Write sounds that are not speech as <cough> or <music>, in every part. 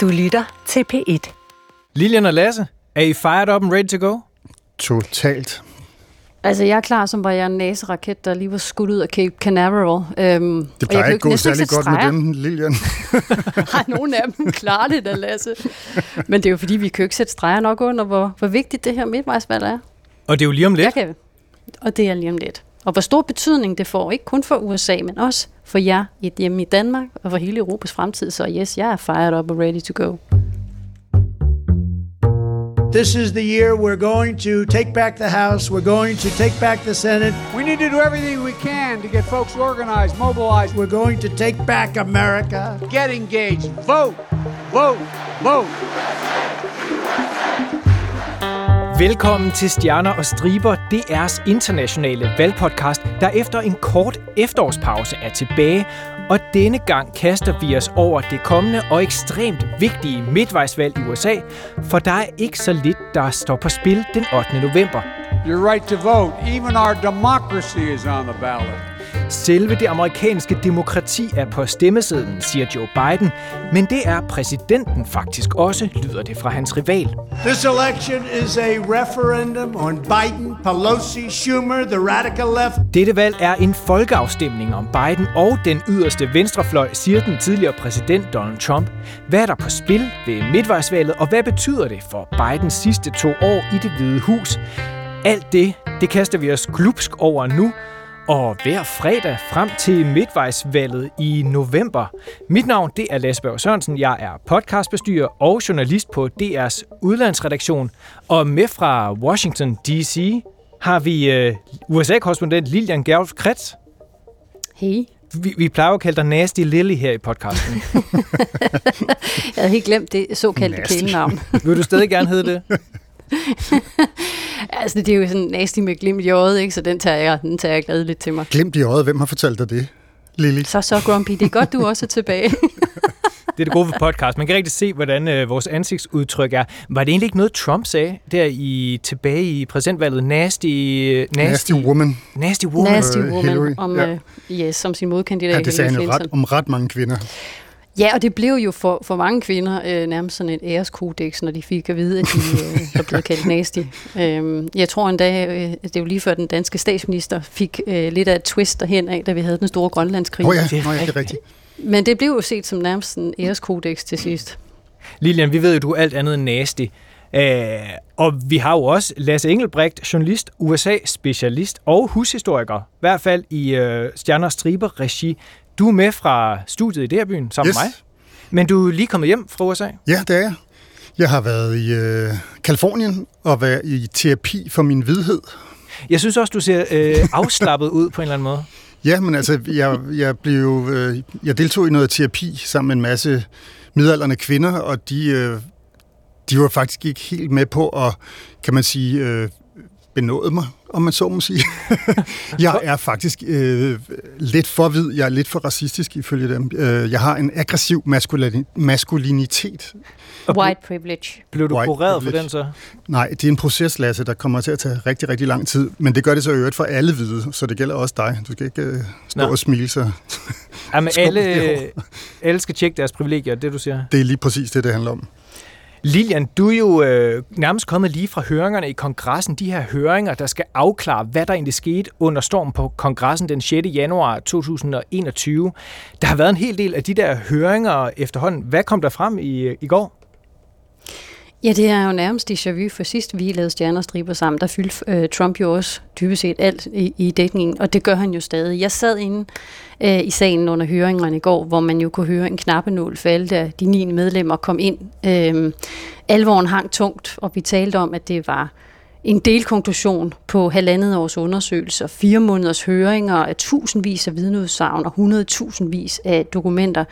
Du lytter til P1. Lilian og Lasse, er I fired up and ready to go? Totalt. Altså, jeg er klar, som var jeg en næseraket, der lige var skudt ud af Cape Canaveral. Øhm, Det plejer ikke gå særlig godt med dem, Lilian. <laughs> Har nogle af dem klarer det da, Lasse. Men det er jo fordi, vi kan jo ikke sætte streger nok under, hvor, hvor vigtigt det her midtvejsvalg er. Og det er jo lige om lidt. Jeg kan, og det er lige om lidt. Og hvor stor betydning det får, ikke kun for USA, men også for jer i- hjemme i Danmark og for hele Europas fremtid. Så yes, jeg er fired up og ready to go. This is the year we're going to take back the House. We're going to take back the Senate. We need to do everything we can to get folks organized, mobilized. We're going to take back America. Get engaged. Vote. Vote. Vote. Velkommen til Stjerner og Striber, DR's internationale valgpodcast, der efter en kort efterårspause er tilbage. Og denne gang kaster vi os over det kommende og ekstremt vigtige midtvejsvalg i USA, for der er ikke så lidt, der står på spil den 8. november. Your right to vote. Even our democracy is on the ballot. Selve det amerikanske demokrati er på stemmesedlen, siger Joe Biden, men det er præsidenten faktisk også, lyder det fra hans rival. This election is a referendum on Biden, Pelosi, Schumer, the radical left. Dette valg er en folkeafstemning om Biden og den yderste venstrefløj, siger den tidligere præsident Donald Trump. Hvad er der på spil ved midtvejsvalget, og hvad betyder det for Bidens sidste to år i det hvide hus? Alt det, det kaster vi os glupsk over nu, og hver fredag frem til midtvejsvalget i november. Mit navn det er Lasse Berg Sørensen. Jeg er podcastbestyrer og journalist på DR's udlandsredaktion. Og med fra Washington D.C. har vi uh, USA-korrespondent Lilian Gerolf Kretz. Hey. Vi, vi plejer jo at kalde dig Nasty Lily her i podcasten. <laughs> Jeg havde helt glemt det såkaldte kælenavn. Vil du stadig gerne hedde det? <laughs> <laughs> altså, det er jo sådan nasty med glimt i øjet, ikke? så den tager jeg, den tager jeg glædeligt til mig. Glimt i øjet. Hvem har fortalt dig det, Lili? Så så, Grumpy, det er godt, du <laughs> også er tilbage. <laughs> Det er det gode ved podcast. Man kan rigtig se, hvordan øh, vores ansigtsudtryk er. Var det egentlig ikke noget, Trump sagde der i tilbage i præsidentvalget? Nasty, øh, nasty, Nasty woman. nasty woman. Nasty Øh, woman Hillary, om, ja. uh, yes, som sin modkandidat. Ja, det sagde han jo ret, om ret mange kvinder. Ja, og det blev jo for, for mange kvinder øh, nærmest sådan et æreskodex, når de fik at vide, at de øh, var <laughs> blevet kaldt nasty. Øhm, jeg tror endda, øh, det er jo lige før den danske statsminister fik øh, lidt af et twist derhen af, da vi havde den store grønlandskrig. Åh oh, ja, Det er ja, det er rigtigt. Men det blev jo set som nærmest en æreskodex til sidst. Lilian, vi ved jo, du er alt andet end nasty. Øh, og vi har jo også Lasse Engelbrecht, journalist, USA-specialist og hushistoriker. I hvert fald i øh, Stjerner og Striber regi. Du er med fra studiet i Derbyen sammen Yes. med mig. Men du er lige kommet hjem fra USA. Ja, det er jeg. Jeg har været i øh, Kalifornien og været i terapi for min hvidhed. Jeg synes også, du ser øh, afslappet ud på en eller anden måde. <laughs> Ja, men altså, jeg, jeg, blev, øh, jeg deltog i noget terapi sammen med en masse midaldrende kvinder, og de, øh, de var faktisk ikke helt med på at, kan man sige, øh, benåde mig, om man så må sige. <laughs> jeg er faktisk øh, lidt for hvid, jeg er lidt for racistisk ifølge dem. Øh, jeg har en aggressiv maskulini- maskulinitet. White privilege. Blev du White kureret for den så? Nej, det er en proces, Lasse, der kommer til at tage rigtig, rigtig lang tid. Men det gør det så øvrigt for alle hvide, så det gælder også dig. Du skal ikke øh, stå Nå. og smile, så Jamen, <laughs> alle, alle skal tjekke deres privilegier, det du siger. det er lige præcis det, det handler om. Lilian, du er jo øh, nærmest kommet lige fra høringerne i kongressen. De her høringer, der skal afklare, hvad der egentlig skete under stormen på kongressen den 6. januar 2021. Der har været en hel del af de der høringer efterhånden. Hvad kom der frem i, øh, i går? Ja, det er jo nærmest déjà vu, for sidst vi lavede stjernerstriber sammen, der fyldte øh, Trump jo også dybest set alt i, i dækningen, og det gør han jo stadig. Jeg sad inde øh, i salen under høringerne i går, hvor man jo kunne høre en knappenål falde, da de ni medlemmer kom ind. Øh, alvoren hang tungt, og vi talte om, at det var en delkonklusion på halvandet års undersøgelser, fire måneders høringer af tusindvis af vidneudsagn og hundredtusindvis af dokumenter,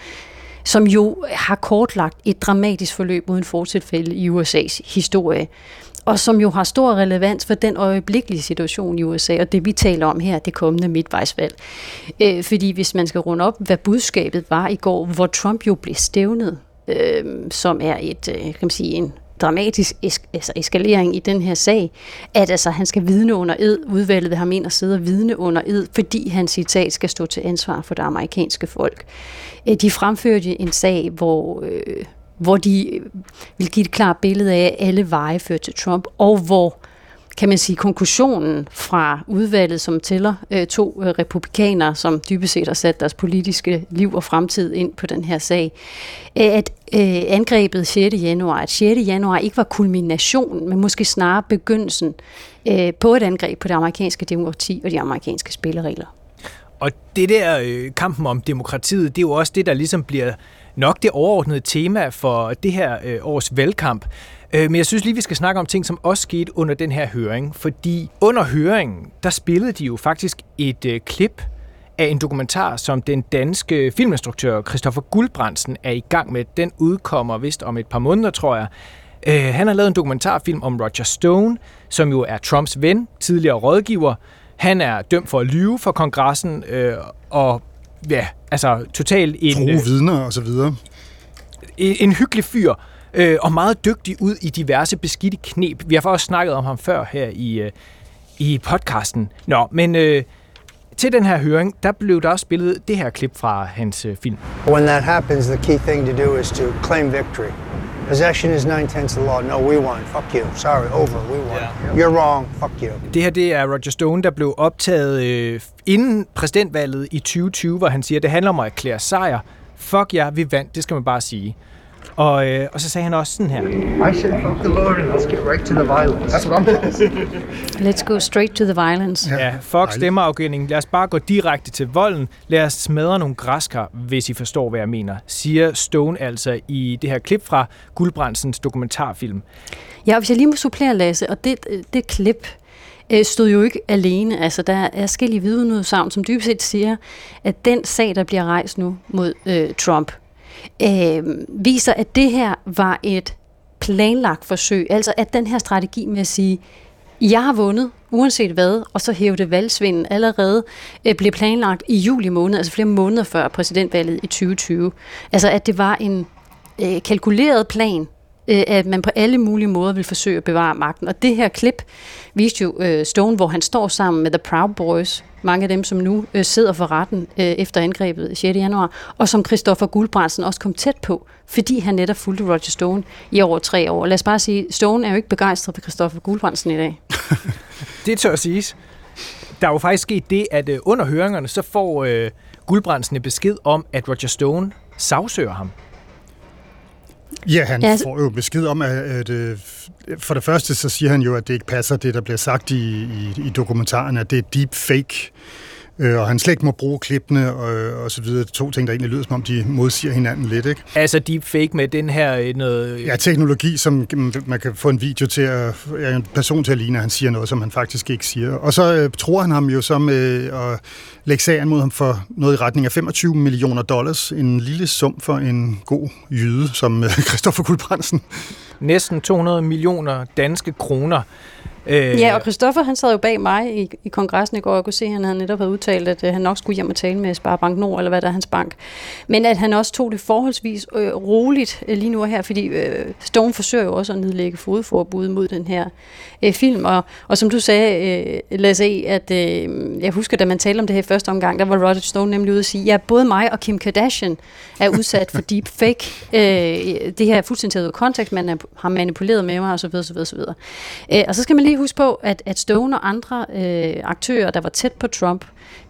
som jo har kortlagt et dramatisk forløb uden fortilfælde i USA's historie, og som jo har stor relevans for den øjeblikkelige situation i USA, og det vi taler om her, det kommende midtvejsvalg. Øh, fordi hvis man skal runde op, hvad budskabet var i går, hvor Trump jo blev stævnet, øh, som er et, øh, kan man sige, en dramatisk es- altså eskalering i den her sag, at altså, han skal vidne under ed, udvalget vil ham ind og sidde og vidne under ed, fordi hans citat skal stå til ansvar for det amerikanske folk. Øh, de fremførte en sag, hvor, øh, hvor de øh, vil give et klart billede af, at alle veje fører til Trump, og hvor kan man sige, konklusionen fra udvalget, som tæller øh, to øh, republikanere, som dybest set har sat deres politiske liv og fremtid ind på den her sag, øh, at øh, angrebet 6. januar, at 6. januar ikke var kulminationen, men måske snarere begyndelsen øh, på et angreb på det amerikanske demokrati og de amerikanske spilleregler. Og det der øh, kampen om demokratiet, det er jo også det, der ligesom bliver nok det overordnede tema for det her øh, års valgkamp. Øh, men jeg synes lige, vi skal snakke om ting, som også skete under den her høring. Fordi under høringen, der spillede de jo faktisk et øh, klip af en dokumentar, som den danske filminstruktør Christoffer Guldbrandsen er i gang med. Den udkommer vist om et par måneder, tror jeg. Øh, han har lavet en dokumentarfilm om Roger Stone, som jo er Trumps ven, tidligere rådgiver. Han er dømt for at lyve for kongressen, øh, og ja, altså totalt en... True øh, vidner og så videre. En, en hyggelig fyr, øh, og meget dygtig ud i diverse beskidte knep. Vi har faktisk snakket om ham før her i, øh, i podcasten. Nå, men øh, til den her høring, der blev der også spillet det her klip fra hans øh, film. When that happens, the key thing to do is to claim victory. Possession is nine tenths of the law. No, we won. Fuck you. Sorry, over. We won. Yeah. You're wrong. Fuck you. Det her det er Roger Stone, der blev optaget øh, inden præsidentvalget i 2020, hvor han siger, at det handler om at erklære sejr. Fuck ja, vi vandt. Det skal man bare sige. Og, øh, og så sagde han også sådan her. I said, fuck the Lord, and let's get right to the violence. That's what I'm Let's go straight to the violence. Ja, fuck stemmeafgivningen. Lad os bare gå direkte til volden. Lad os smadre nogle græskar, hvis I forstår, hvad jeg mener, siger Stone altså i det her klip fra Guldbrandsens dokumentarfilm. Ja, hvis jeg lige må supplere, Lasse, og det, det klip, øh, stod jo ikke alene. Altså, der er forskellige vidneudsagn, som dybest set siger, at den sag, der bliver rejst nu mod øh, Trump, øh, viser, at det her var et planlagt forsøg. Altså at den her strategi med at sige, jeg har vundet, uanset hvad, og så hævde valgsvinden allerede øh, blev planlagt i juli måned, altså flere måneder før præsidentvalget i 2020. Altså at det var en øh, kalkuleret plan, øh, at man på alle mulige måder vil forsøge at bevare magten. Og det her klip viste jo øh, Stone, hvor han står sammen med The Proud Boys, mange af dem, som nu øh, sidder for retten øh, efter angrebet 6. januar, og som Christoffer Guldbrandsen også kom tæt på, fordi han netop fulgte Roger Stone i over tre år. Lad os bare sige, Stone er jo ikke begejstret for Christoffer Guldbrandsen i dag. <laughs> det tør at siges. Der er jo faktisk sket det, at øh, under høringerne, så får øh, Guldbrandsen en besked om, at Roger Stone sagsøger ham. Ja, han ja, altså... får jo besked om, at, at, at for det første så siger han jo, at det ikke passer, det der bliver sagt i, i, i dokumentaren, at det er deep fake øh, og han slet ikke må bruge klippene og, og så videre. To ting, der egentlig lyder som om, de modsiger hinanden lidt, ikke? Altså deepfake med den her øh, noget... Ja, teknologi, som man kan få en video til at... Ja, en person til at ligne, at han siger noget, som han faktisk ikke siger. Og så øh, tror han ham jo så med at lægge sagen mod ham for noget i retning af 25 millioner dollars. En lille sum for en god jyde, som øh, <laughs> Christoffer. Næsten 200 millioner danske kroner. Øh, ja, og Christoffer han sad jo bag mig i, i kongressen i går, og kunne se, at han havde netop havde udtalt, at øh, han nok skulle hjem og tale med Sparbank Nord, eller hvad der er hans bank. Men at han også tog det forholdsvis øh, roligt øh, lige nu her, fordi øh, Stone forsøger jo også at nedlægge fodforbud mod den her øh, film. Og, og som du sagde, øh, Lasse E., at øh, jeg husker, da man talte om det her i første omgang, der var Roger Stone nemlig ude at sige, ja, både mig og Kim Kardashian er udsat for deep fake. Øh, det her er fuldstændig taget ud kontekst, man har manipuleret med mig, osv. osv., osv. Øh, og så skal man lige huske på, at, at Stone og andre øh, aktører, der var tæt på Trump,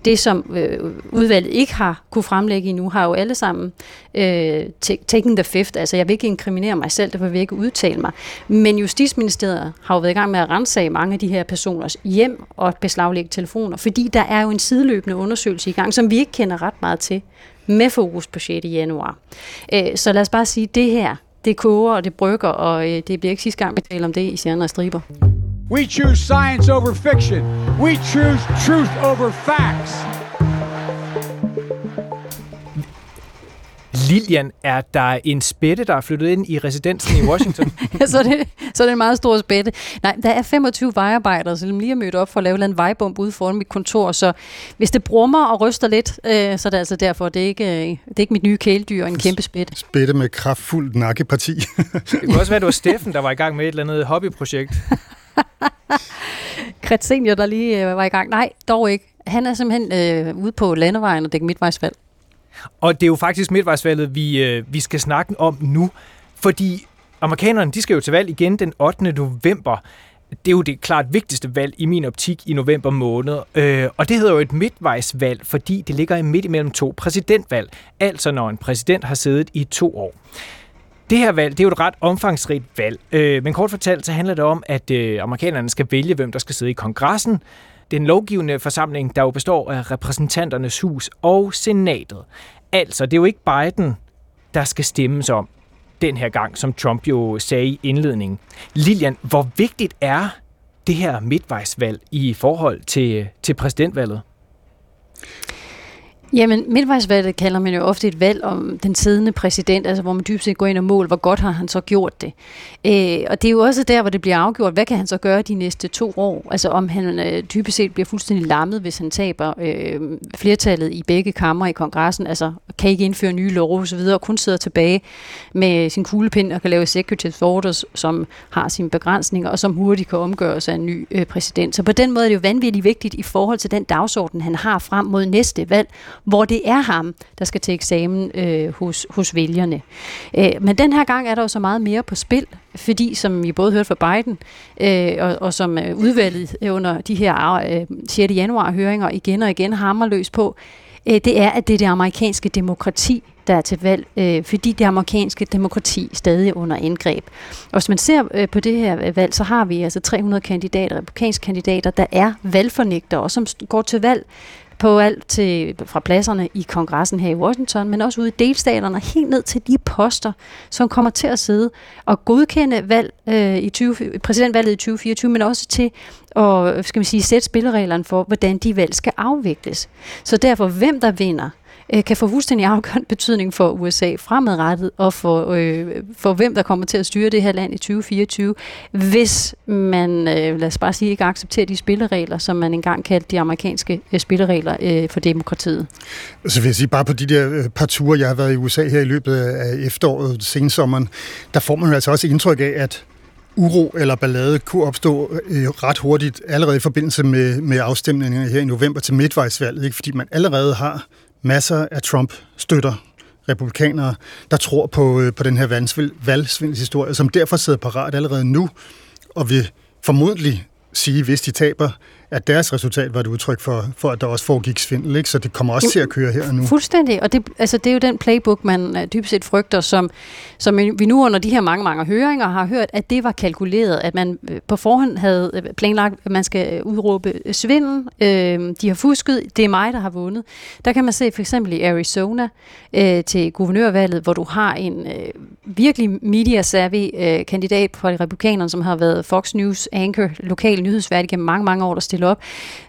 det som øh, udvalget ikke har kunne fremlægge endnu, har jo alle sammen øh, taken the fifth. Altså jeg vil ikke inkriminere mig selv, derfor vil jeg ikke udtale mig. Men Justitsministeriet har jo været i gang med at rensage mange af de her personers hjem og beslaglægge telefoner, fordi der er jo en sideløbende undersøgelse i gang, som vi ikke kender ret meget til, med fokus på 6. januar. Øh, så lad os bare sige, det her, det koger og det brygger, og øh, det bliver ikke sidste gang, vi taler om det i Sjerne og Striber. We choose science over fiction. We choose truth over facts. Lilian, er der en spætte, der er flyttet ind i residensen i Washington? <laughs> så, det, så det er en meget stor spætte. Nej, der er 25 vejarbejdere, som lige er mødt op for at lave en vejbomb ude foran mit kontor, så hvis det brummer og ryster lidt, øh, så er det altså derfor, det er ikke, øh, det er ikke mit nye kæledyr, en kæmpe spætte. Spætte med kraftfuldt nakkeparti. det kunne også være, det var Steffen, der var i gang med et eller andet hobbyprojekt. <laughs> <laughs> Kret Senior, der lige øh, var i gang. Nej, dog ikke. Han er simpelthen øh, ude på landevejen og dækker midtvejsvalg. Og det er jo faktisk midtvejsvalget, vi, øh, vi skal snakke om nu. Fordi amerikanerne, de skal jo til valg igen den 8. november. Det er jo det klart vigtigste valg i min optik i november måned. Øh, og det hedder jo et midtvejsvalg, fordi det ligger midt imellem to præsidentvalg. Altså når en præsident har siddet i to år. Det her valg, det er jo et ret omfangsrigt valg. Øh, men kort fortalt, så handler det om, at øh, amerikanerne skal vælge, hvem der skal sidde i kongressen. Den lovgivende forsamling, der jo består af repræsentanternes hus og senatet. Altså, det er jo ikke Biden, der skal stemmes om den her gang, som Trump jo sagde i indledningen. Lilian, hvor vigtigt er det her midtvejsvalg i forhold til, til præsidentvalget? Jamen, midtvejsvalget kalder man jo ofte et valg om den siddende præsident, altså hvor man dybest set går ind og måler, hvor godt har han så gjort det. Øh, og det er jo også der, hvor det bliver afgjort, hvad kan han så gøre de næste to år? Altså om han øh, dybest set bliver fuldstændig lammet, hvis han taber øh, flertallet i begge kammer i kongressen, altså kan ikke indføre nye love osv., og kun sidder tilbage med sin kuglepind og kan lave executive orders, som har sine begrænsninger, og som hurtigt kan omgøres af en ny øh, præsident. Så på den måde er det jo vanvittigt vigtigt i forhold til den dagsorden, han har frem mod næste valg, hvor det er ham, der skal til eksamen øh, hos, hos vælgerne. Øh, men den her gang er der jo så meget mere på spil, fordi som vi både hørte fra Biden, øh, og, og som øh, udvalget under de her øh, 6. januar høringer igen og igen hammer løs på, øh, det er, at det er det amerikanske demokrati, der er til valg, øh, fordi det amerikanske demokrati stadig er under indgreb. Og hvis man ser øh, på det her valg, så har vi altså 300 kandidater, republikanske kandidater, der er valgfornægtere, og som går til valg på alt til, fra pladserne i kongressen her i Washington, men også ude i delstaterne, helt ned til de poster, som kommer til at sidde og godkende valg, øh, i 20, præsidentvalget i 2024, men også til at skal man sige, sætte spillereglerne for, hvordan de valg skal afvikles. Så derfor, hvem der vinder, øh, kan få fuldstændig afgørende betydning for USA fremadrettet, og for, øh, for hvem der kommer til at styre det her land i 2024, hvis man, øh, lad os bare sige, ikke accepterer de spilleregler, som man engang kaldte de amerikanske øh, spilleregler øh, for demokratiet. Så vil jeg sige, bare på de der øh, par ture, jeg har været i USA her i løbet af efteråret, sensommeren, der får man jo altså også indtryk af, at uro eller ballade kunne opstå øh, ret hurtigt allerede i forbindelse med, med afstemningen her i november til midtvejsvalget, ikke? fordi man allerede har masser af Trump-støtter, republikanere, der tror på, øh, på den her valgsvindelshistorie, som derfor sidder parat allerede nu, og vil formodentlig sige, hvis de taber, at deres resultat var et udtryk for, for at der også foregik svindel, ikke? så det kommer også til at køre her nu. Fuldstændig, og det, altså, det er jo den playbook, man uh, dybest set frygter, som, som vi nu under de her mange, mange høringer har hørt, at det var kalkuleret, at man øh, på forhånd havde øh, planlagt, at man skal udråbe svindel, øh, de har fusket, det er mig, der har vundet. Der kan man se for eksempel i Arizona øh, til guvernørvalget, hvor du har en øh, virkelig media-savvy øh, kandidat fra republikanerne, som har været Fox News anchor, lokal nyhedsvært gennem mange, mange år, der stille op.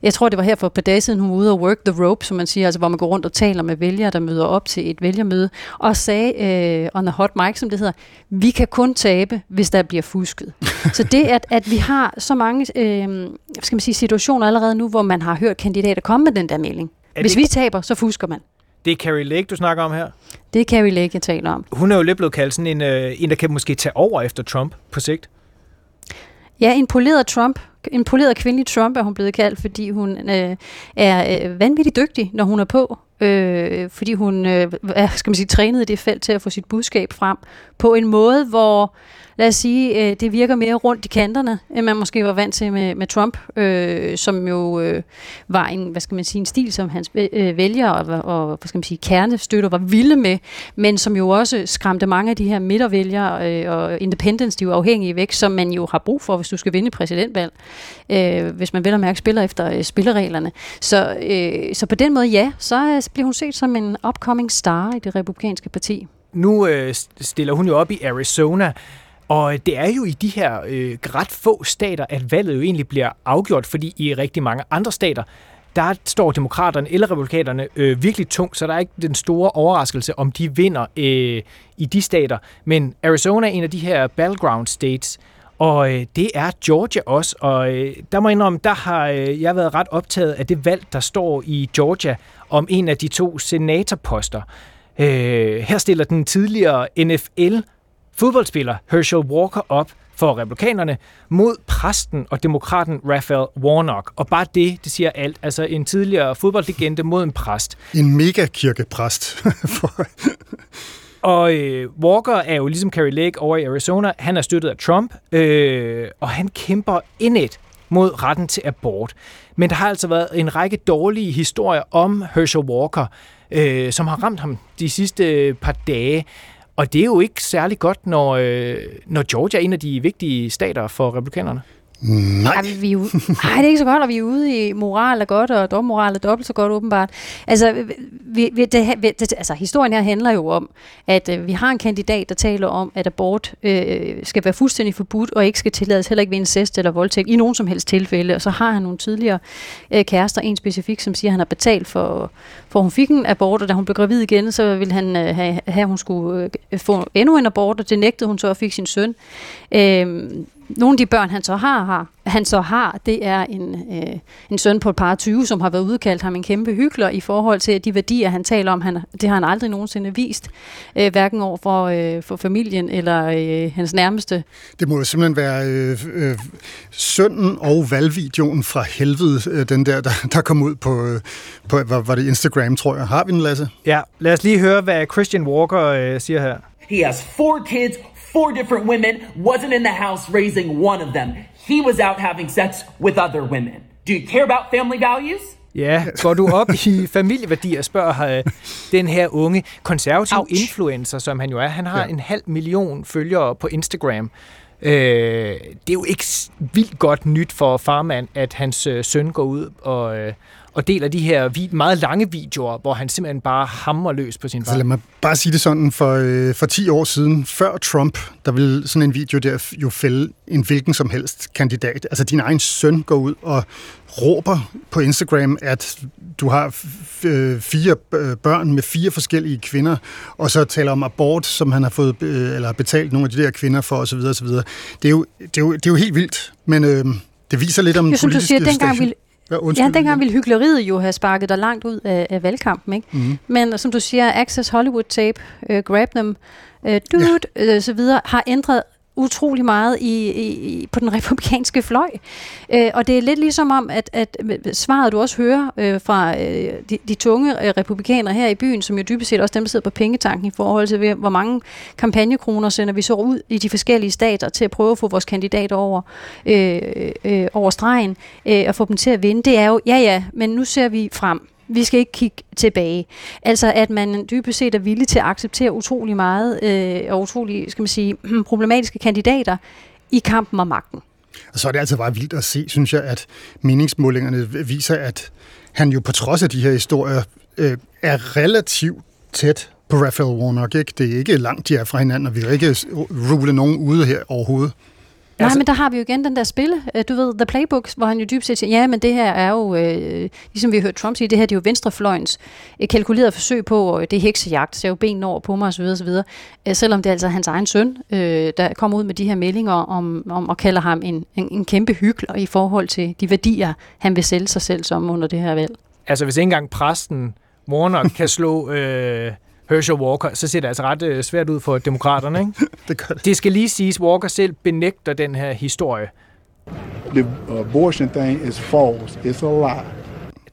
Jeg tror, det var her for et par dage siden, hun var ude og work the rope, som man siger, altså hvor man går rundt og taler med vælgere, der møder op til et vælgermøde, og sagde øh, on the hot mic, som det hedder, vi kan kun tabe, hvis der bliver fusket. <laughs> så det, at, at vi har så mange øh, skal man sige, situationer allerede nu, hvor man har hørt kandidater komme med den der melding. Hvis vi taber, så fusker man. Det er Carrie Lake, du snakker om her? Det er Carrie Lake, jeg taler om. Hun er jo lidt blevet kaldt sådan en, øh, en der kan måske tage over efter Trump på sigt. Ja, en poleret Trump. En poleret kvindelig Trump er hun blevet kaldt, fordi hun øh, er øh, vanvittigt dygtig, når hun er på. Øh, fordi hun øh, er skal man sige, trænet i det felt til at få sit budskab frem på en måde, hvor lad os sige, øh, det virker mere rundt i kanterne, end man måske var vant til med, med Trump, øh, som jo øh, var en, hvad skal man sige, en stil, som hans øh, øh vælgere og, og hvad skal man sige, kernestøtter var vilde med, men som jo også skræmte mange af de her midtervælgere øh, og independents, de er afhængige væk, som man jo har brug for, hvis du skal vinde præsidentvalg, øh, hvis man vel og mærke spiller efter øh, spillereglerne. Så, øh, så på den måde, ja, så øh, bliver hun set som en upcoming star i det republikanske parti. Nu øh, stiller hun jo op i Arizona, og det er jo i de her øh, ret få stater, at valget jo egentlig bliver afgjort, fordi i rigtig mange andre stater, der står demokraterne eller republikanerne øh, virkelig tungt, så der er ikke den store overraskelse, om de vinder øh, i de stater. Men Arizona er en af de her battleground states, og øh, det er Georgia også, og øh, der må jeg indrømme, der har øh, jeg været ret optaget af det valg, der står i Georgia om en af de to senatorposter. Øh, her stiller den tidligere NFL fodboldspiller Herschel Walker op for republikanerne mod præsten og demokraten Raphael Warnock. Og bare det, det siger alt. Altså en tidligere fodboldlegende mod en præst. En megakirkepræst. <laughs> Og øh, Walker er jo ligesom Carrie Lake over i Arizona. Han er støttet af Trump, øh, og han kæmper indet mod retten til abort. Men der har altså været en række dårlige historier om Herschel Walker, øh, som har ramt ham de sidste par dage. Og det er jo ikke særlig godt, når, øh, når Georgia er en af de vigtige stater for republikanerne. Nej. Ej, vi er ude. Ej, det er ikke så godt, og vi er ude i moral er godt, og dommoral er dobbelt så godt åbenbart. Altså, vi, vi, det, det, altså historien her handler jo om, at øh, vi har en kandidat, der taler om, at abort øh, skal være fuldstændig forbudt, og ikke skal tillades heller ikke ved incest eller voldtægt i nogen som helst tilfælde. Og så har han nogle tidligere øh, kærester, en specifik, som siger, at han har betalt for, for hun fik en abort, og da hun blev gravid igen, så ville han øh, have, have, at hun skulle øh, få endnu en abort, og det nægtede hun så og fik sin søn. Øh, nogle af de børn, han så har, har han så har, det er en, øh, en søn på et par 20, som har været udkaldt ham en kæmpe hyggelig i forhold til de værdier, han taler om. Han, det har han aldrig nogensinde vist, øh, hverken over for, øh, for familien eller øh, hans nærmeste. Det må jo simpelthen være øh, øh, sønnen og valgvideoen fra helvede, øh, den der, der, der kom ud på, øh, på var, var det Instagram, tror jeg. Har vi den, Lasse? Ja, lad os lige høre, hvad Christian Walker øh, siger her. He has four kids, four different women, wasn't in the house raising one of them. He was out having sex with other women. Do you care about family values? Ja, går du op i familieværdier, spørger uh, den her unge konservativ Ouch. influencer, som han jo er. Han har ja. en halv million følgere på Instagram. Uh, det er jo ikke vildt godt nyt for farmand, at hans uh, søn går ud og, uh, og deler de her meget lange videoer, hvor han simpelthen bare hammer løs på sin far. Altså lad mig bare sige det sådan, for, øh, for 10 år siden, før Trump, der ville sådan en video der jo fælde en hvilken som helst kandidat. Altså din egen søn går ud og råber på Instagram, at du har øh, fire øh, børn med fire forskellige kvinder, og så taler om abort, som han har fået øh, eller betalt nogle af de der kvinder for osv. osv. Det, er jo, det, er jo, det er jo helt vildt, men øh, det viser lidt om jo, som du siger, dengang ville, Ja, ja dengang ville hyggeleriet jo have sparket dig langt ud af, af valgkampen, ikke? Mm. Men som du siger, Access Hollywood Tape, uh, Grab Them, uh, Dude, ja. uh, så videre, har ændret utrolig meget i, i, på den <laughs> republikanske fløj. Øh, og det er lidt ligesom om, at, at svaret du også hører øh, fra øh, de, de tunge øh, republikanere her i byen, som jo dybest set også dem, der sidder på pengetanken i forhold til, hvor mange kampagnekroner sender vi så ud i de forskellige stater til at prøve at få vores kandidater over, øh, øh, over stregen øh, og få dem til at vinde. Det er jo, ja ja, men nu ser vi frem vi skal ikke kigge tilbage. Altså at man dybest set er villig til at acceptere utrolig meget øh, og utrolig, skal man sige, <clears throat> problematiske kandidater i kampen om magten. Og så er det altså bare vildt at se, synes jeg, at meningsmålingerne viser, at han jo på trods af de her historier øh, er relativt tæt på Raphael Warnock. Ikke? Det er ikke langt, de er fra hinanden, og vi vil ikke rule nogen ude her overhovedet. Nej, altså, men der har vi jo igen den der spil, øh, du ved, The Playbook, hvor han jo dybt set siger, ja, men det her er jo, øh, ligesom vi har hørt Trump sige, det her det er jo venstrefløjens øh, kalkuleret forsøg på, og det er heksejagt, ser jo ben over på mig osv. osv. Øh, selvom det er altså hans egen søn, øh, der kommer ud med de her meldinger om, om at kalde ham en, en, en kæmpe hyggelig i forhold til de værdier, han vil sælge sig selv som under det her valg. Altså hvis ikke engang præsten Warner kan slå... Øh Herschel Walker, så ser det altså ret øh, svært ud for demokraterne. Ikke? <laughs> det gør det. Det skal lige siges, Walker selv benægter den her historie. The abortion thing is false. It's a lie.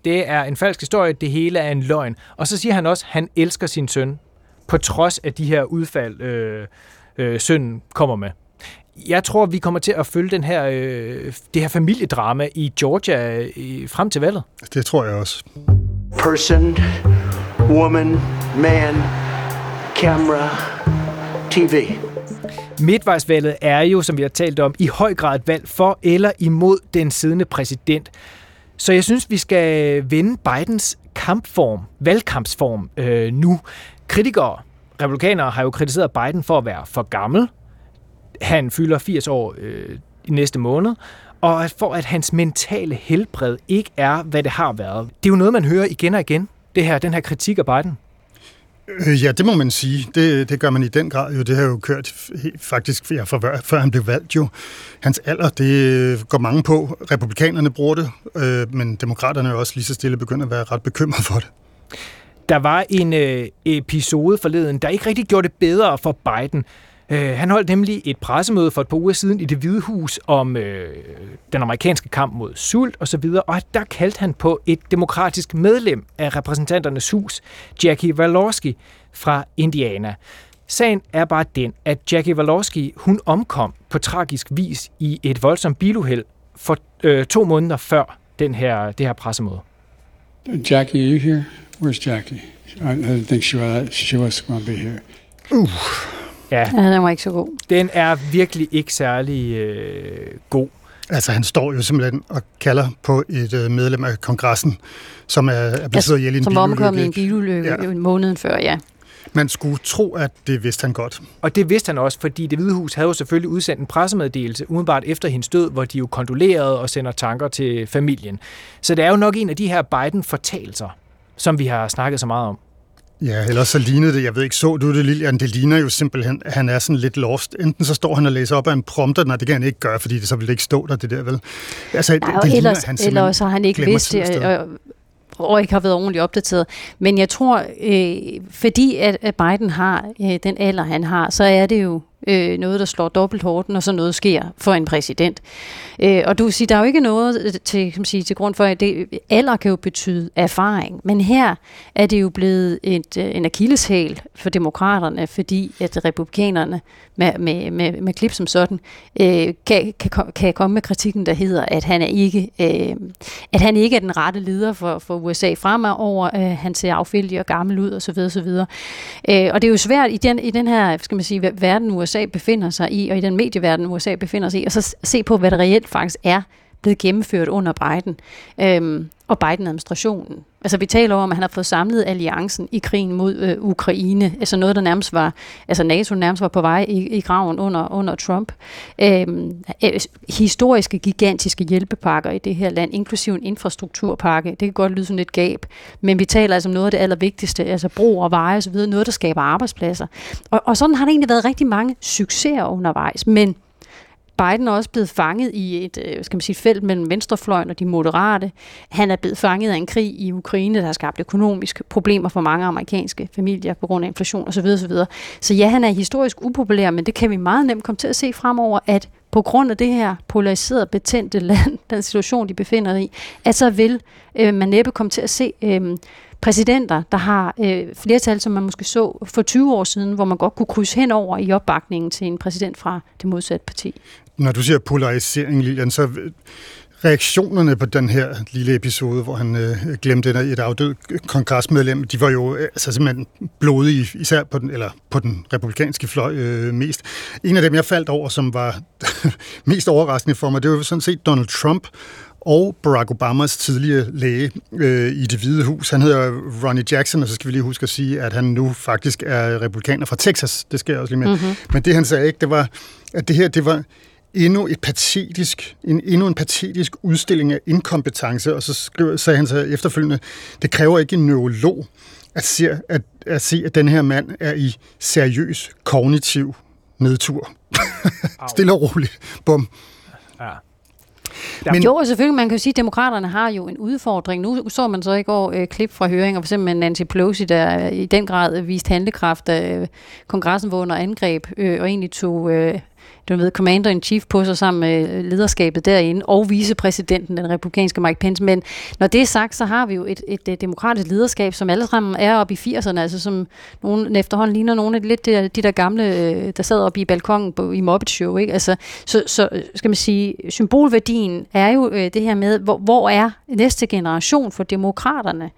Det er en falsk historie, det hele er en løgn. Og så siger han også, at han elsker sin søn, på trods af de her udfald, øh, øh, sønnen kommer med. Jeg tror, vi kommer til at følge den her, øh, det her familiedrama i Georgia øh, frem til valget. Det tror jeg også. Person woman, man, camera, TV. Midtvejsvalget er jo, som vi har talt om, i høj grad et valg for eller imod den siddende præsident. Så jeg synes, vi skal vende Bidens kampform, valgkampsform øh, nu. Kritikere, republikanere, har jo kritiseret Biden for at være for gammel. Han fylder 80 år øh, i næste måned. Og for at hans mentale helbred ikke er, hvad det har været. Det er jo noget, man hører igen og igen det her, den her kritik af Biden? Øh, ja, det må man sige. Det, det gør man i den grad jo. Det har jo kørt faktisk ja, for, før han blev valgt jo. Hans alder, det går mange på. Republikanerne bruger det, øh, men demokraterne er også lige så stille begyndt at være ret bekymret for det. Der var en øh, episode forleden, der ikke rigtig gjorde det bedre for Biden. Øh, han holdt nemlig et pressemøde for et par uger siden i det hvide hus om øh, den amerikanske kamp mod sult osv., og der kaldte han på et demokratisk medlem af repræsentanternes hus, Jackie Walorski fra Indiana. Sagen er bare den, at Jackie Walorski, hun omkom på tragisk vis i et voldsomt biluheld for øh, to måneder før den her, det her pressemøde. Jackie, are you here? Where's Jackie? I, I didn't think she was, she was going to be here. Uh. Ja, Ja, den var ikke så god. den er virkelig ikke særlig øh, god. Altså, han står jo simpelthen og kalder på et øh, medlem af kongressen, som er, er blevet slået ihjel i en Som omkommet i en bilulykke. ja. måneden før, ja. Man skulle tro, at det vidste han godt. Og det vidste han også, fordi det Hvide Hus havde jo selvfølgelig udsendt en pressemeddelelse umiddelbart efter hendes død, hvor de jo kondolerede og sender tanker til familien. Så det er jo nok en af de her Biden-fortalelser, som vi har snakket så meget om. Ja, ellers så lignede det, jeg ved ikke, så du det, Lilian? Det ligner jo simpelthen, at han er sådan lidt lost. Enten så står han og læser op af en prompter, nej, det kan han ikke gøre, fordi det så vil det ikke stå der, det der, vel? Altså, det, Ja, det og ligner, ellers, han eller også har han ikke vidst det, og, og ikke har været ordentligt opdateret. Men jeg tror, øh, fordi at, at Biden har øh, den alder, han har, så er det jo øh, noget, der slår dobbelt hårdt, når så noget sker for en præsident. Øh, og du vil sige, der er jo ikke noget øh, til, kan man sige, til grund for, at det, alder kan jo betyde erfaring. Men her er det jo blevet et, øh, en akilleshæl for demokraterne, fordi at republikanerne med, med, med, med klip som sådan, øh, kan, kan, kan komme med kritikken, der hedder, at han er ikke, øh, at han ikke er den rette leder for, for USA fremover. Øh, han ser affældig og gammel ud osv. osv. Øh, og det er jo svært i den, i den her skal man sige, verden, USA USA befinder sig i, og i den medieverden, USA befinder sig i, og så se på, hvad det reelt faktisk er blevet gennemført under Biden øhm, og Biden-administrationen. Altså vi taler om, at han har fået samlet alliancen i krigen mod øh, Ukraine, altså noget, der nærmest var, altså NATO nærmest var på vej i, i graven under, under Trump. Øhm, øh, historiske, gigantiske hjælpepakker i det her land, inklusive en infrastrukturpakke, det kan godt lyde som lidt gab, men vi taler altså om noget af det allervigtigste, altså bro og veje osv., noget, der skaber arbejdspladser. Og, og sådan har der egentlig været rigtig mange succeser undervejs, men Biden er også blevet fanget i et øh, skal man sige, felt mellem venstrefløjen og de moderate. Han er blevet fanget af en krig i Ukraine, der har skabt økonomiske problemer for mange amerikanske familier på grund af inflation osv. osv. Så ja, han er historisk upopulær, men det kan vi meget nemt komme til at se fremover, at på grund af det her polariserede, betændte land, <laughs> den situation, de befinder sig i, at så vil øh, man næppe komme til at se øh, præsidenter, der har øh, flertal, som man måske så for 20 år siden, hvor man godt kunne krydse hen over i opbakningen til en præsident fra det modsatte parti. Når du siger polarisering, Lilian, så reaktionerne på den her lille episode, hvor han øh, glemte et, et afdød kongresmedlem, de var jo øh, altså simpelthen blodige, især på den, eller på den republikanske fløj øh, mest. En af dem, jeg faldt over, som var <laughs> mest overraskende for mig, det var sådan set Donald Trump, og Barack Obamas tidligere læge øh, i det hvide hus. Han hedder Ronnie Jackson, og så skal vi lige huske at sige, at han nu faktisk er republikaner fra Texas. Det skal jeg også lige med. Mm-hmm. Men det han sagde ikke, det var, at det her, det var endnu et patetisk, en, endnu en patetisk udstilling af inkompetence, og så skrev, sagde han så efterfølgende, det kræver ikke en neurolog at se, at, at se, at den her mand er i seriøs kognitiv nedtur. Stille og roligt. Bum. Ja. Men, Men- jo, og selvfølgelig, man kan jo sige, at demokraterne har jo en udfordring. Nu så man så i går øh, klip fra høringer, for eksempel med Nancy Pelosi, der i den grad viste handlekraft, da øh, kongressen var under angreb, øh, og egentlig tog øh, du ved, commander-in-chief på sig sammen med øh, lederskabet derinde, og vicepræsidenten, den republikanske Mike Pence. Men når det er sagt, så har vi jo et, et, et demokratisk lederskab, som alle sammen er oppe i 80'erne, altså som nogen efterhånden ligner nogle af de, lidt de, de der gamle, der sad oppe i balkongen på, i Muppet Show. Ikke? Altså, så, så skal man sige, symbolværdien er jo øh, det her med, hvor, hvor er næste generation for demokraterne?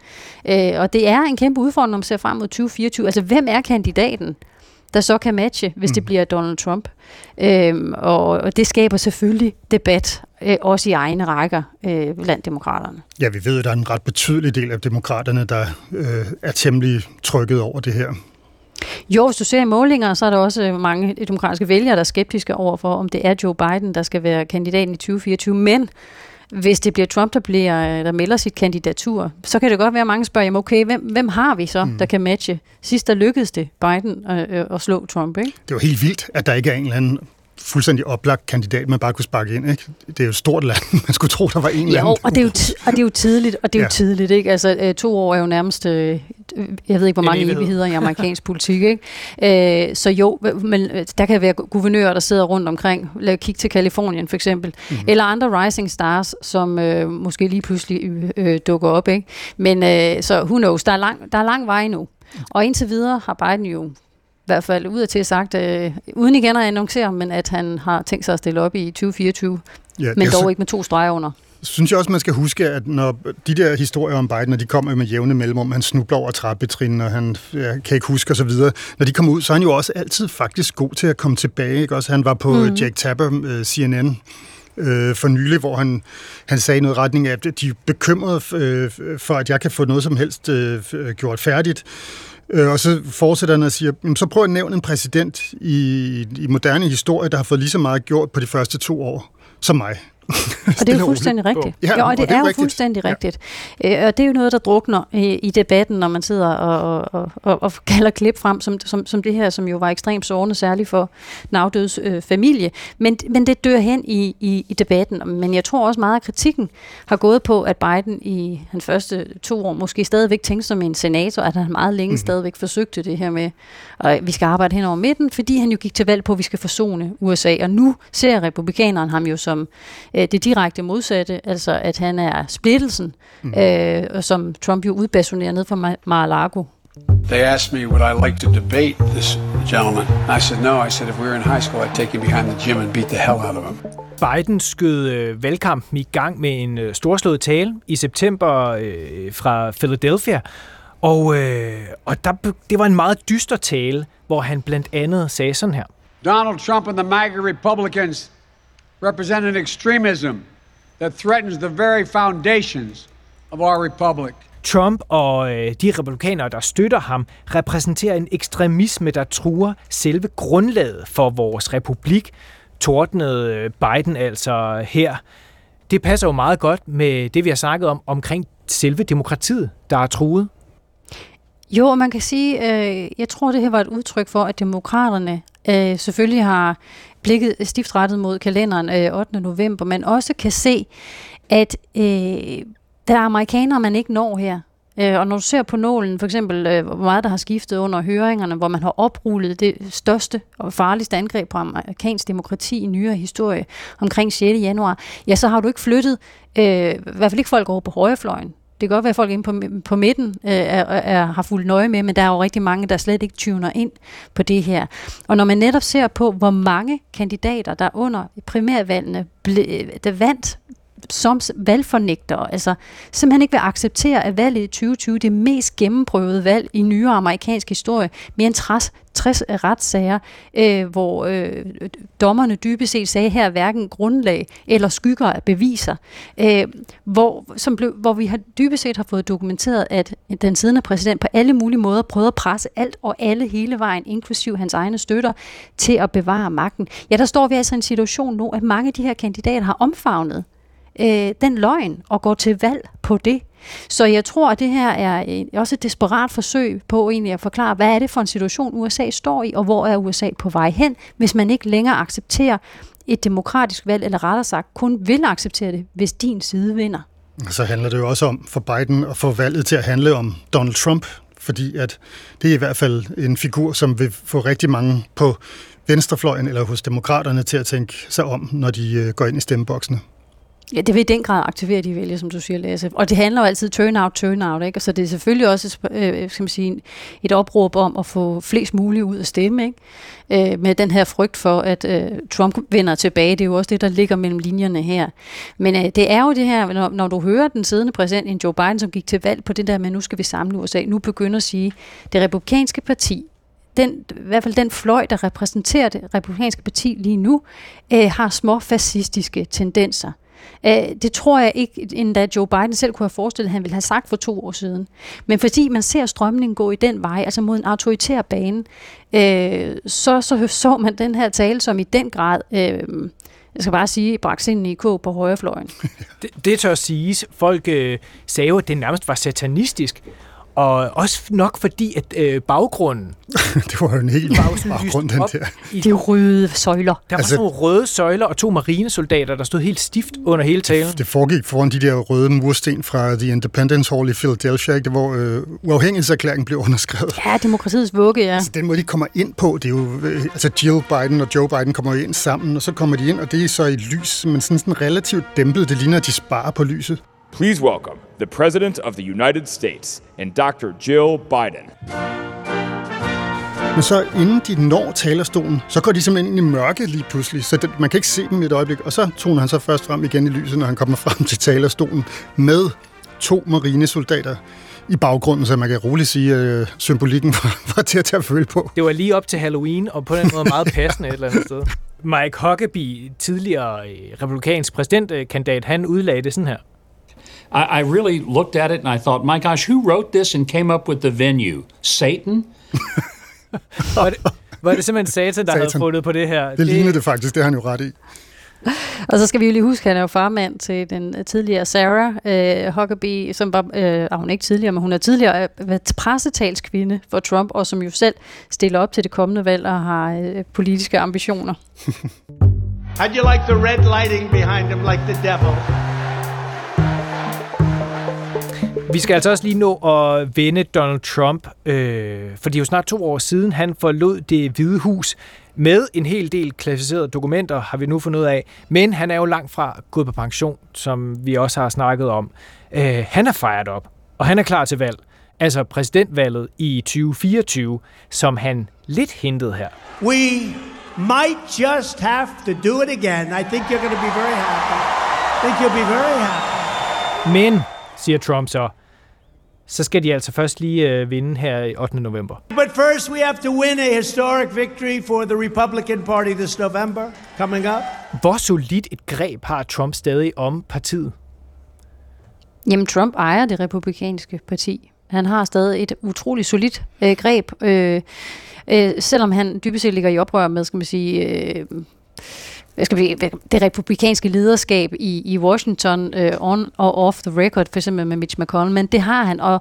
Øh, og det er en kæmpe udfordring, når man ser frem mod 2024. Altså, hvem er kandidaten? Der så kan matche, hvis det bliver Donald Trump. Øhm, og, og det skaber selvfølgelig debat, øh, også i egne rækker øh, blandt demokraterne. Ja, vi ved, at der er en ret betydelig del af demokraterne, der øh, er temmelig trykket over det her. Jo, hvis du ser i målinger, så er der også mange demokratiske vælgere, der er skeptiske over for, om det er Joe Biden, der skal være kandidaten i 2024. Men hvis det bliver Trump, der, bliver, der melder sit kandidatur, så kan det godt være, at mange spørger, jamen okay, hvem, hvem har vi så, mm. der kan matche? Sidst der lykkedes det Biden at, at slå Trump, ikke? Det jo helt vildt, at der ikke er en eller anden fuldstændig oplagt kandidat, man bare kunne sparke ind. Ikke? Det er jo et stort land. <laughs> Man skulle tro, der var en eller Jo, anden. og det er jo, ti- og det er jo tidligt, og det er jo Ja. tidligt, ikke? Altså, øh, to år er jo nærmest, øh, jeg ved ikke, hvor mange evighed. evigheder i amerikansk politik, ikke? Øh, så jo, men øh, der kan være guvernører, der sidder rundt omkring, lad os kigge til Kalifornien for eksempel, mm. eller andre rising stars, som øh, måske lige pludselig øh, dukker op, ikke? Men øh, så who knows, der er lang, der er lang vej nu. Og indtil videre har Biden jo hvert fald ud af til sagt, øh, uden igen at annoncere, men at han har tænkt sig at stille op i 2024, ja, men dog ikke med to streger under synes jeg også, man skal huske, at når de der historier om Biden, når de kommer med jævne mellemrum, han snubler over trappetrin, og han ja, kan ikke huske osv., når de kommer ud, så er han jo også altid faktisk god til at komme tilbage. Ikke? Også, han var på mm. Jack Tapper, uh, øh, CNN, øh, for nylig, hvor han, han sagde noget retning af, at de er bekymrede øh, for, at jeg kan få noget som helst øh, gjort færdigt. Øh, og så fortsætter han og siger, så prøv at nævne en præsident i, i moderne historie, der har fået lige så meget gjort på de første to år som mig. Og det er jo fuldstændig rigtigt. Ja, ja og det, og det er, jo rigtigt. fuldstændig rigtigt. Ja. Øh, og det er jo noget, der drukner i debatten, når man sidder og, og, og, og kalder klip frem, som, som, som det her, som jo var ekstremt sårende, særligt for den afdødes øh, familie. Men, men det dør hen i, i, i debatten. Men jeg tror også meget, at kritikken har gået på, at Biden i hans første to år måske stadigvæk tænkte som en senator, at han meget længe mm-hmm. stadigvæk forsøgte det her med, at vi skal arbejde hen over midten, fordi han jo gik til valg på, at vi skal forsone USA. Og nu ser republikaneren ham jo som øh, det direkte modsatte, altså at han er splittelsen, mm. øh, som Trump jo udbasunerer ned fra Mar-a-Lago. They asked me, would I like to debate this gentleman? I said no. I said if we were in high school, I'd take him behind the gym and beat the hell out of him. Biden skød øh, valgkampen i gang med en øh, storslået tale i september øh, fra Philadelphia. Og, øh, og der, det var en meget dyster tale, hvor han blandt andet sagde sådan her. Donald Trump and the MAGA Republicans represent an extremism that threatens the very foundations of our republic. Trump og øh, de republikanere, der støtter ham, repræsenterer en ekstremisme, der truer selve grundlaget for vores republik, tordnede øh, Biden altså her. Det passer jo meget godt med det, vi har snakket om omkring selve demokratiet, der er truet. Jo, man kan sige, øh, jeg tror, det her var et udtryk for, at demokraterne øh, selvfølgelig har blikket stift rettet mod kalenderen øh, 8. november, men også kan se, at øh, der er amerikanere, man ikke når her. Øh, og når du ser på nålen, for eksempel, øh, hvor meget der har skiftet under høringerne, hvor man har oprullet det største og farligste angreb på amerikansk demokrati i nyere historie omkring 6. januar, ja, så har du ikke flyttet, øh, i hvert fald ikke folk over på højrefløjen. Det kan godt være, at folk inde på, på midten øh, er, er, har fulgt nøje med, men der er jo rigtig mange, der slet ikke tuner ind på det her. Og når man netop ser på, hvor mange kandidater, der under primærvalgene ble, øh, der vandt som valgfornægtere, altså simpelthen ikke vil acceptere, at valget i 2020 det mest gennemprøvede valg i nyere amerikansk historie, mere end 60, 60 retssager, øh, hvor øh, dommerne dybest set sagde her hverken grundlag eller skygger af beviser, øh, hvor, som blev, hvor vi har dybest set har fået dokumenteret, at den siddende præsident på alle mulige måder prøvede at presse alt og alle hele vejen, inklusiv hans egne støtter, til at bevare magten. Ja, der står vi altså i en situation nu, at mange af de her kandidater har omfavnet øh, den løgn og går til valg på det. Så jeg tror, at det her er øh, også et desperat forsøg på egentlig at forklare, hvad er det for en situation, USA står i, og hvor er USA på vej hen, hvis man ikke længere accepterer et demokratisk valg, eller rettere sagt kun vil acceptere det, hvis din side vinder. Så handler det jo også om for Biden at få valget til at handle om Donald Trump, fordi at det er i hvert fald en figur, som vil få rigtig mange på venstrefløjen eller hos demokraterne til at tænke sig om, når de øh, går ind i stemmeboksene. Ja, det vil i den grad aktivere de vælgere, som du siger, Lasse. Og det handler jo altid turnout, turnout, ikke? Så det er selvfølgelig også øh, skal man sige, et opråb om at få flest muligt ud at stemme, ikke? Øh, med den her frygt for, at øh, Trump vender tilbage. Det er jo også det, der ligger mellem linjerne her. Men øh, det er jo det her, når, når du hører den siddende præsident, en Joe Biden, som gik til valg på det der med, nu skal vi samle USA, nu begynder at sige, det republikanske parti, den, i hvert fald den fløj, der repræsenterer det republikanske parti lige nu, øh, har små fascistiske tendenser. Øh, det tror jeg ikke, endda Joe Biden selv kunne have forestillet, at han ville have sagt for to år siden. Men fordi man ser strømningen gå i den vej, altså mod en autoritær bane, øh, så, så så man den her tale, som i den grad... Øh, jeg skal bare sige, bragt ind i K på højrefløjen. <laughs> det, det tør siges. Folk øh, sagde at det nærmest var satanistisk. Og også nok fordi, at øh, baggrunden... <laughs> det var jo en helt baggrund, den der. I de røde søjler. Der var altså, sådan nogle røde søjler og to marinesoldater, der stod helt stift under hele talen. Det foregik foran de der røde mursten fra The Independence Hall i Philadelphia, det, hvor øh, uafhængighedserklæringen blev underskrevet. Ja, demokratiets vugge, ja. Altså, den måde, de kommer ind på, det er jo... Øh, altså, Jill Biden og Joe Biden kommer jo ind sammen, og så kommer de ind, og det er så i lys, men sådan, sådan relativt dæmpet. Det ligner, at de sparer på lyset. Please welcome the President of the United States and Dr. Jill Biden. Men så inden de når talerstolen, så går de simpelthen ind i mørke lige pludselig, så det, man kan ikke se dem i et øjeblik. Og så toner han så først frem igen i lyset, når han kommer frem til talerstolen med to marinesoldater i baggrunden, så man kan roligt sige, at øh, symbolikken var, <laughs> var til at tage føle på. Det var lige op til Halloween, og på den måde meget passende et eller andet sted. Mike Huckabee, tidligere øh, republikansk præsidentkandidat, han udlagde det sådan her. I, I really looked at it and I thought, my gosh, who wrote this and came up with the venue? Satan? <laughs> var, det, var det simpelthen Satan, der Satan. havde fundet på det her? Det, det lignede det faktisk, det har han jo ret i. <laughs> Og så skal vi jo lige huske, at han er jo farmand til den tidligere Sarah øh, Huckabee, som var, øh, er hun ikke tidligere, men hun er tidligere øh, pressetalskvinde for Trump, og som jo selv stiller op til det kommende valg og har øh, politiske ambitioner. <laughs> How'd you like the red lighting behind him like the devil? Vi skal altså også lige nå at vende Donald Trump, øh, for det er jo snart to år siden, han forlod det hvide hus med en hel del klassificerede dokumenter, har vi nu fundet ud af. Men han er jo langt fra gået på pension, som vi også har snakket om. Øh, han er fejret op, og han er klar til valg. Altså præsidentvalget i 2024, som han lidt hentede her. We might just have to do it again. I think you're going to be very happy. I think you'll be very happy. Men, siger Trump så, så skal de altså først lige øh, vinde her i 8. november. But first we have to win a historic victory for the Republican Party this November coming up. Hvor solidt et greb har Trump stadig om partiet? Jamen, Trump ejer det republikanske parti. Han har stadig et utroligt solidt øh, greb, øh, øh, selvom han dybest set ligger i oprør med, skal man sige, øh, hvad skal vi, det republikanske lederskab i, i Washington øh, on og off the record, for eksempel med Mitch McConnell, men det har han, og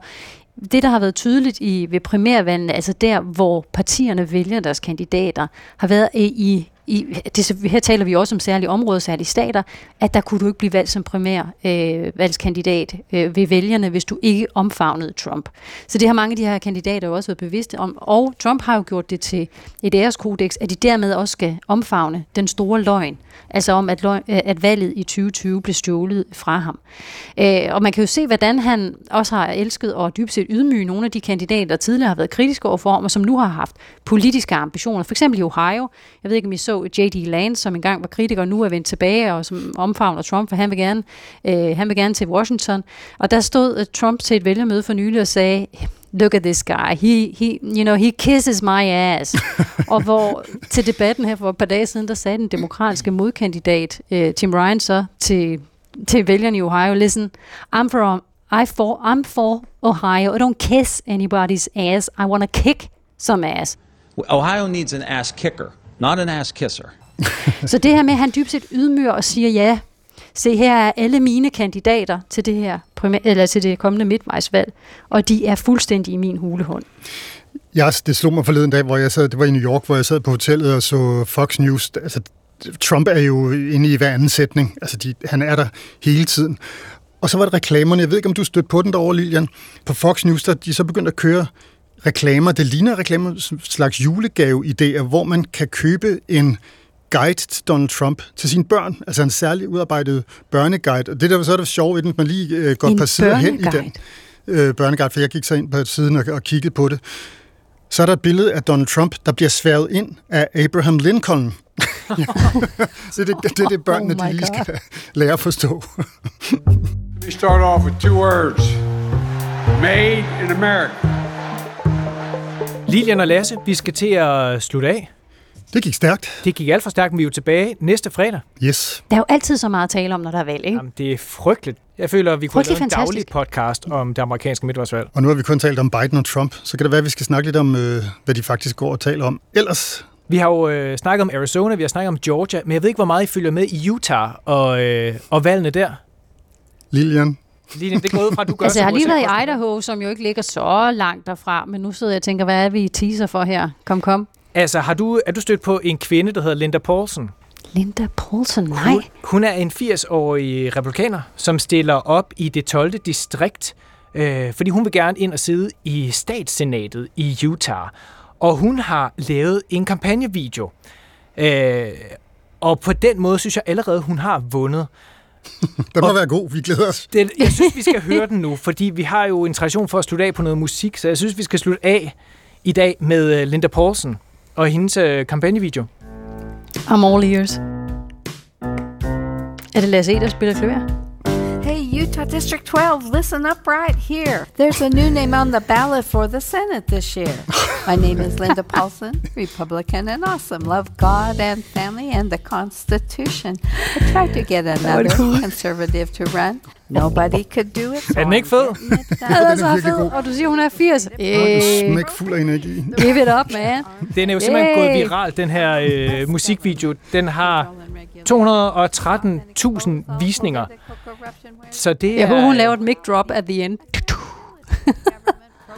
det, der har været tydeligt i, ved primærvalgene, altså der, hvor partierne vælger deres kandidater, har været øh, i, i, det, her taler vi også om særlige områder, særlige stater, at der kunne du ikke blive valgt som primær øh, valgskandidat øh, ved vælgerne, hvis du ikke omfavnede Trump. Så det har mange af de her kandidater jo også været bevidste om, og Trump har jo gjort det til et æreskodex, at de dermed også skal omfavne den store løgn, altså om, at, løg, øh, at valget i 2020 blev stjålet fra ham. Øh, og man kan jo se, hvordan han også har elsket og dybt set ydmyge nogle af de kandidater, der tidligere har været kritiske overfor ham, og som nu har haft politiske ambitioner. For eksempel i Ohio, jeg ved ikke, om I så J.D. Lance, som engang var kritiker, nu er vendt tilbage, og som omfavner Trump, for han vil gerne, øh, han vil gerne til Washington. Og der stod Trump til et vælgermøde for nylig og sagde, look at this guy, he, he, you know, he kisses my ass. <laughs> og hvor til debatten her for et par dage siden, der sagde den demokratiske modkandidat, uh, Tim Ryan, så til, til vælgerne i Ohio, listen, I'm from, I for, I'm for Ohio. I don't kiss anybody's ass. I want to kick some ass. Ohio needs an ass kicker. Not an ass kisser. <laughs> så det her med, at han dybt set ydmyger og siger, ja, se her er alle mine kandidater til det her eller til det kommende midtvejsvalg, og de er fuldstændig i min hulehånd. Ja, det slog mig forleden dag, hvor jeg sad, det var i New York, hvor jeg sad på hotellet og så Fox News. Altså, Trump er jo inde i hver anden sætning. Altså, de, han er der hele tiden. Og så var det reklamerne. Jeg ved ikke, om du stødte på den derovre, Lilian. På Fox News, der de så begyndte at køre reklamer. Det ligner reklamer, slags julegave-idéer, hvor man kan købe en guide til Donald Trump til sine børn, altså en særlig udarbejdet børneguide. Og det der så er det sjovt, at man lige øh, går et par sider hen i den øh, børneguide, for jeg gik så ind på siden og, og kiggede på det. Så er der et billede af Donald Trump, der bliver sværet ind af Abraham Lincoln. <laughs> så det, det, det er det, børnene oh de lige God. skal <laughs> lære at forstå. Let me start off with two words. Made in America. Lilian og Lasse, vi skal til at slutte af. Det gik stærkt. Det gik alt for stærkt, men vi er jo tilbage næste fredag. Yes. Der er jo altid så meget at tale om, når der er valg, ikke? Jamen, det er frygteligt. Jeg føler, at vi kunne lave en daglig podcast om det amerikanske midtvejsvalg. Og nu har vi kun talt om Biden og Trump, så kan det være, at vi skal snakke lidt om, øh, hvad de faktisk går og taler om. Ellers vi har jo øh, snakket om Arizona, vi har snakket om Georgia, men jeg ved ikke, hvor meget I følger med i Utah og, øh, og valgene der. Lilian, Line, det går ud fra, at du <laughs> gør altså, jeg har lige været i Idaho, som jo ikke ligger så langt derfra, men nu sidder jeg og tænker, hvad er vi teaser for her? Kom, kom. Altså, har du, er du stødt på en kvinde, der hedder Linda Paulson? Linda Paulson, nej. Hun, hun er en 80-årig republikaner, som stiller op i det 12. distrikt, øh, fordi hun vil gerne ind og sidde i statssenatet i Utah. Og hun har lavet en kampagnevideo. Øh, og på den måde synes jeg allerede, hun har vundet. <laughs> Den må og være god, vi glæder os. Det, jeg synes, vi skal <laughs> høre den nu, fordi vi har jo en tradition for at slutte af på noget musik, så jeg synes, vi skal slutte af i dag med øh, Linda Paulsen og hendes øh, kampagnevideo. I'm all ears. Er det Lasse E., der spiller klaver? Hey, Utah District 12, listen up right here. There's a new name on the ballot for the Senate this year. My name is Linda Paulson, Republican and awesome. Love God and family and the Constitution. I tried to get another conservative to run. Nobody could do it. So Er den ikke I'm fed? getting it done. Den er den så er virkelig fed, god. og du siger, hun er 80. Og Øh, smæk fuld af energi. give it up, man. Den er jo simpelthen Yay! gået viralt, den her øh, musikvideo. Den har 213.000 visninger. Så det er, Jeg håber, hun laver et mic drop at the end.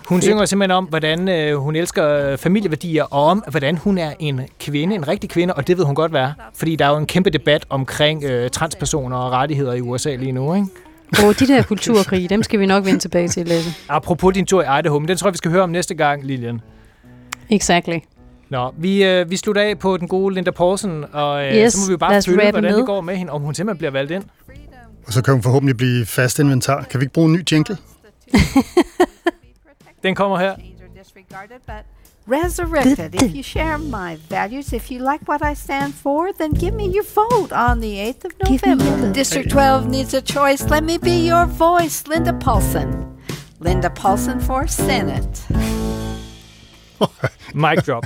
Hun synger simpelthen om, hvordan øh, hun elsker øh, familieværdier, og om, hvordan hun er en kvinde, en rigtig kvinde, og det ved hun godt være. Fordi der er jo en kæmpe debat omkring øh, transpersoner og rettigheder i USA lige nu, ikke? Og de der kulturkrige, dem skal vi nok vende tilbage til, Lasse. Apropos din tur i Idaho, men den tror jeg, vi skal høre om næste gang, Lilian. Exactly. Nå, vi, øh, vi slutter af på den gode Linda Paulsen, og øh, Yes, så må vi jo bare følge, hvordan med. det går med hende, om hun simpelthen bliver valgt ind. Og så kan hun forhåbentlig blive fast inventar. Kan vi ikke bruge en ny jingle? <laughs> Den kommer her. resurrected. If you share my values, if you like what I stand for, then give me your vote on the 8th of November. District 12 needs a choice. Let me be your voice, Linda Paulson. Linda Paulson for Senate. <laughs> Mic drop.